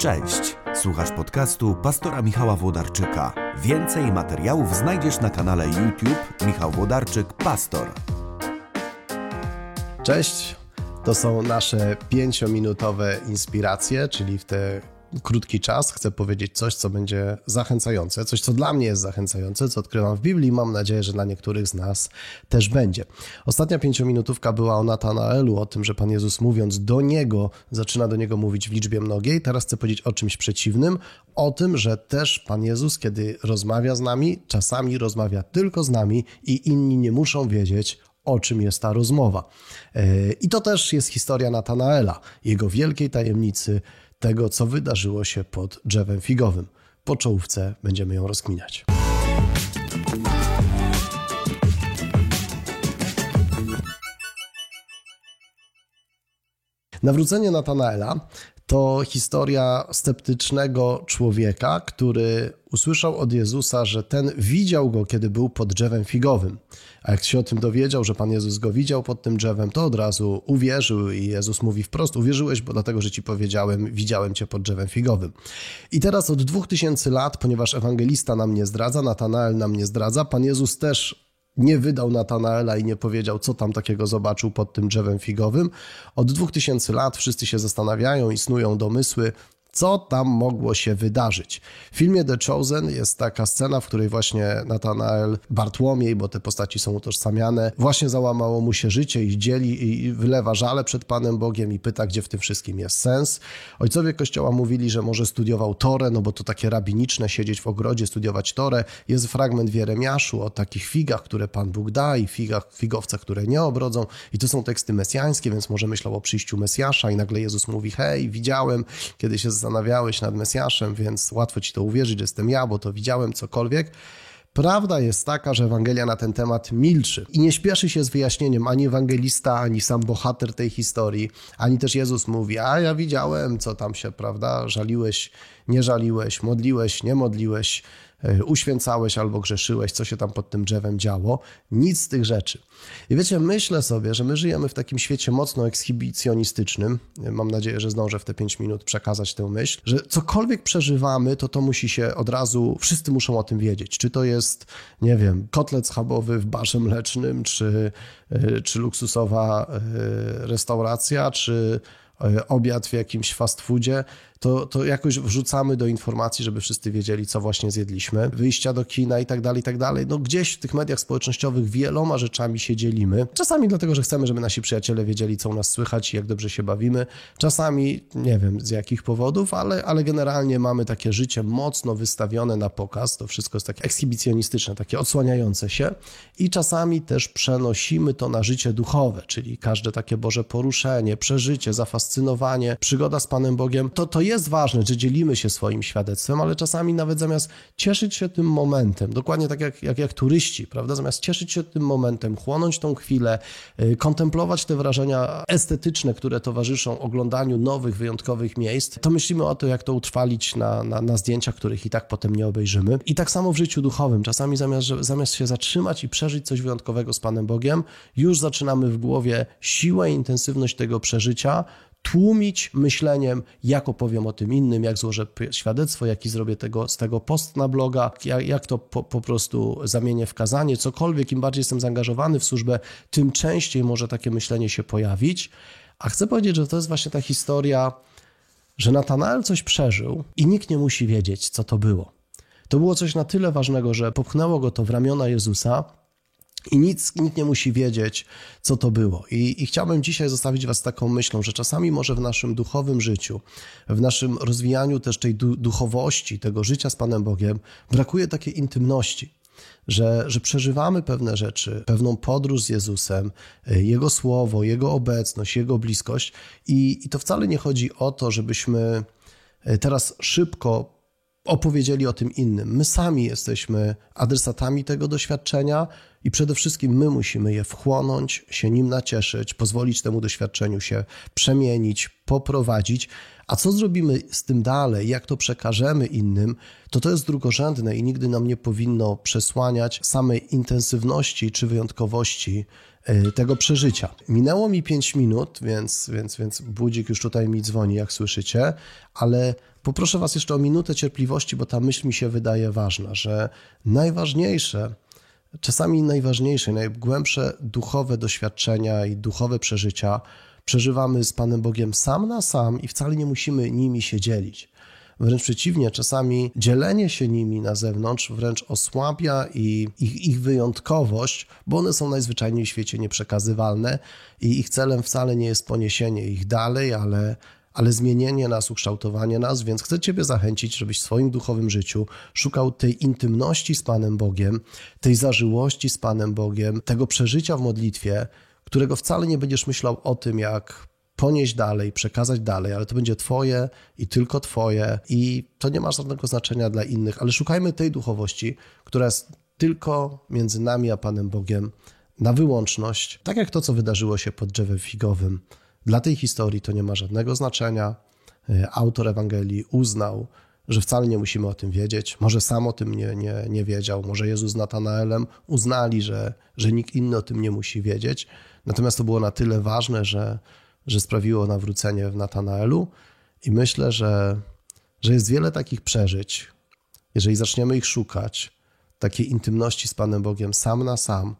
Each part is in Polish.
Cześć, słuchasz podcastu pastora Michała Włodarczyka. Więcej materiałów znajdziesz na kanale YouTube Michał Włodarczyk Pastor. Cześć, to są nasze pięciominutowe inspiracje, czyli w te krótki czas chcę powiedzieć coś, co będzie zachęcające, coś, co dla mnie jest zachęcające, co odkrywam w Biblii. Mam nadzieję, że dla niektórych z nas też będzie. Ostatnia pięciominutówka była o Natanaelu, o tym, że Pan Jezus mówiąc do niego, zaczyna do niego mówić w liczbie mnogiej. Teraz chcę powiedzieć o czymś przeciwnym, o tym, że też Pan Jezus, kiedy rozmawia z nami, czasami rozmawia tylko z nami i inni nie muszą wiedzieć, o czym jest ta rozmowa. E, I to też jest historia Natanaela, jego wielkiej tajemnicy, tego, co wydarzyło się pod drzewem figowym. Po czołówce będziemy ją rozkminiać. Nawrócenie Natanaela to historia sceptycznego człowieka, który usłyszał od Jezusa, że ten widział go, kiedy był pod drzewem figowym. A jak się o tym dowiedział, że Pan Jezus go widział pod tym drzewem, to od razu uwierzył i Jezus mówi wprost: Uwierzyłeś, bo dlatego, że ci powiedziałem, widziałem cię pod drzewem figowym. I teraz od dwóch tysięcy lat, ponieważ ewangelista nam nie zdradza, Natanael nam nie zdradza, Pan Jezus też nie wydał Natanaela i nie powiedział, co tam takiego zobaczył pod tym drzewem figowym. Od dwóch tysięcy lat wszyscy się zastanawiają i snują domysły, co tam mogło się wydarzyć. W filmie The Chosen jest taka scena, w której właśnie Nathanael Bartłomiej, bo te postaci są utożsamiane, właśnie załamało mu się życie i dzieli i wylewa żale przed Panem Bogiem i pyta, gdzie w tym wszystkim jest sens. Ojcowie Kościoła mówili, że może studiował Torę, no bo to takie rabiniczne, siedzieć w ogrodzie, studiować Torę. Jest fragment w Jeremiaszu o takich figach, które Pan Bóg da i figach, figowcach, które nie obrodzą i to są teksty mesjańskie, więc może myślał o przyjściu Mesjasza i nagle Jezus mówi, hej, widziałem, kiedy się zastanawiałeś nad Mesjaszem, więc łatwo ci to uwierzyć, jestem ja, bo to widziałem cokolwiek. Prawda jest taka, że Ewangelia na ten temat milczy i nie śpieszy się z wyjaśnieniem ani ewangelista, ani sam bohater tej historii, ani też Jezus mówi: A ja widziałem, co tam się, prawda? Żaliłeś, nie żaliłeś, modliłeś, nie modliłeś. E, uświęcałeś albo grzeszyłeś, co się tam pod tym drzewem działo. Nic z tych rzeczy. I wiecie, myślę sobie, że my żyjemy w takim świecie mocno ekshibicjonistycznym. Mam nadzieję, że zdążę w te pięć minut przekazać tę myśl, że cokolwiek przeżywamy, to to musi się od razu, wszyscy muszą o tym wiedzieć. Czy to jest, nie wiem, kotlet schabowy w barze mlecznym, czy, e, czy luksusowa e, restauracja, czy obiad w jakimś fast foodzie to, to jakoś wrzucamy do informacji, żeby wszyscy wiedzieli, co właśnie zjedliśmy. Wyjścia do kina i tak dalej, i tak dalej. No gdzieś w tych mediach społecznościowych wieloma rzeczami się dzielimy. Czasami dlatego, że chcemy, żeby nasi przyjaciele wiedzieli, co u nas słychać i jak dobrze się bawimy. Czasami, nie wiem z jakich powodów, ale, ale generalnie mamy takie życie mocno wystawione na pokaz. To wszystko jest takie ekshibicjonistyczne, takie odsłaniające się. I czasami też przenosimy to na życie duchowe, czyli każde takie Boże poruszenie, przeżycie, zafascynowanie, przygoda z Panem Bogiem, to, to jest ważne, że dzielimy się swoim świadectwem, ale czasami nawet zamiast cieszyć się tym momentem, dokładnie tak jak, jak, jak turyści, prawda? Zamiast cieszyć się tym momentem, chłonąć tą chwilę, yy, kontemplować te wrażenia estetyczne, które towarzyszą oglądaniu nowych, wyjątkowych miejsc, to myślimy o to, jak to utrwalić na, na, na zdjęciach, których i tak potem nie obejrzymy. I tak samo w życiu duchowym. Czasami zamiast, zamiast się zatrzymać i przeżyć coś wyjątkowego z Panem Bogiem, już zaczynamy w głowie siłę i intensywność tego przeżycia, tłumić myśleniem, jak opowiem o tym innym, jak złożę świadectwo, jaki zrobię tego, z tego post na bloga, jak, jak to po, po prostu zamienię w kazanie, cokolwiek, im bardziej jestem zaangażowany w służbę, tym częściej może takie myślenie się pojawić. A chcę powiedzieć, że to jest właśnie ta historia, że Natanael coś przeżył i nikt nie musi wiedzieć, co to było. To było coś na tyle ważnego, że popchnęło go to w ramiona Jezusa, i nic, nikt nie musi wiedzieć, co to było. I, I chciałbym dzisiaj zostawić Was taką myślą, że czasami może w naszym duchowym życiu, w naszym rozwijaniu też tej duchowości, tego życia z Panem Bogiem, brakuje takiej intymności. Że, że przeżywamy pewne rzeczy, pewną podróż z Jezusem, Jego słowo, Jego obecność, Jego bliskość, i, i to wcale nie chodzi o to, żebyśmy teraz szybko opowiedzieli o tym innym. My sami jesteśmy adresatami tego doświadczenia i przede wszystkim my musimy je wchłonąć, się nim nacieszyć, pozwolić temu doświadczeniu się przemienić, poprowadzić. A co zrobimy z tym dalej, jak to przekażemy innym, to to jest drugorzędne i nigdy nam nie powinno przesłaniać samej intensywności czy wyjątkowości e, tego przeżycia. Minęło mi 5 minut, więc, więc, więc budzik już tutaj mi dzwoni, jak słyszycie, ale poproszę Was jeszcze o minutę cierpliwości, bo ta myśl mi się wydaje ważna, że najważniejsze, czasami najważniejsze, najgłębsze duchowe doświadczenia i duchowe przeżycia przeżywamy z Panem Bogiem sam na sam i wcale nie musimy nimi się dzielić. Wręcz przeciwnie, czasami dzielenie się nimi na zewnątrz wręcz osłabia i ich, ich wyjątkowość, bo one są najzwyczajniej w świecie nieprzekazywalne i ich celem wcale nie jest poniesienie ich dalej, ale ale zmienienie nas, ukształtowanie nas, więc chcę Ciebie zachęcić, żebyś w swoim duchowym życiu szukał tej intymności z Panem Bogiem, tej zażyłości z Panem Bogiem, tego przeżycia w modlitwie, którego wcale nie będziesz myślał o tym, jak ponieść dalej, przekazać dalej, ale to będzie Twoje i tylko Twoje i to nie ma żadnego znaczenia dla innych, ale szukajmy tej duchowości, która jest tylko między nami a Panem Bogiem na wyłączność, tak jak to, co wydarzyło się pod drzewem figowym. Dla tej historii to nie ma żadnego znaczenia. E, autor Ewangelii uznał, że wcale nie musimy o tym wiedzieć. Może sam o tym nie, nie, nie wiedział, może Jezus z Natanaelem uznali, że, że nikt inny o tym nie musi wiedzieć. Natomiast to było na tyle ważne, że, że sprawiło nawrócenie w Natanaelu i myślę, że, że jest wiele takich przeżyć. Jeżeli zaczniemy ich szukać, takiej intymności z Panem Bogiem sam na sam,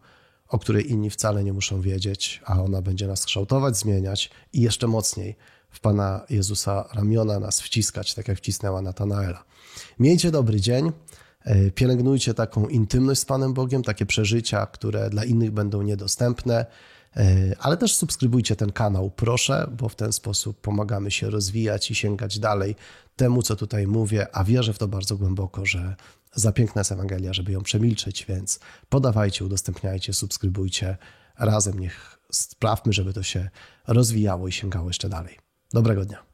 o której inni wcale nie muszą wiedzieć, a ona będzie nas kształtować, zmieniać i jeszcze mocniej w Pana Jezusa ramiona nas wciskać, tak jak wcisnęła Natanaela. Miejcie dobry dzień. E, pielęgnujcie taką intymność z Panem Bogiem, takie przeżycia, które dla innych będą niedostępne. E, ale też subskrybujcie ten kanał, proszę, bo w ten sposób pomagamy się rozwijać i sięgać dalej temu, co tutaj mówię, a wierzę w to bardzo głęboko, że za piękna jest Ewangelia, żeby ją przemilczeć, więc podawajcie, udostępniajcie, subskrybujcie. Razem niech sprawmy, żeby to się rozwijało i sięgało jeszcze dalej. Dobrego dnia.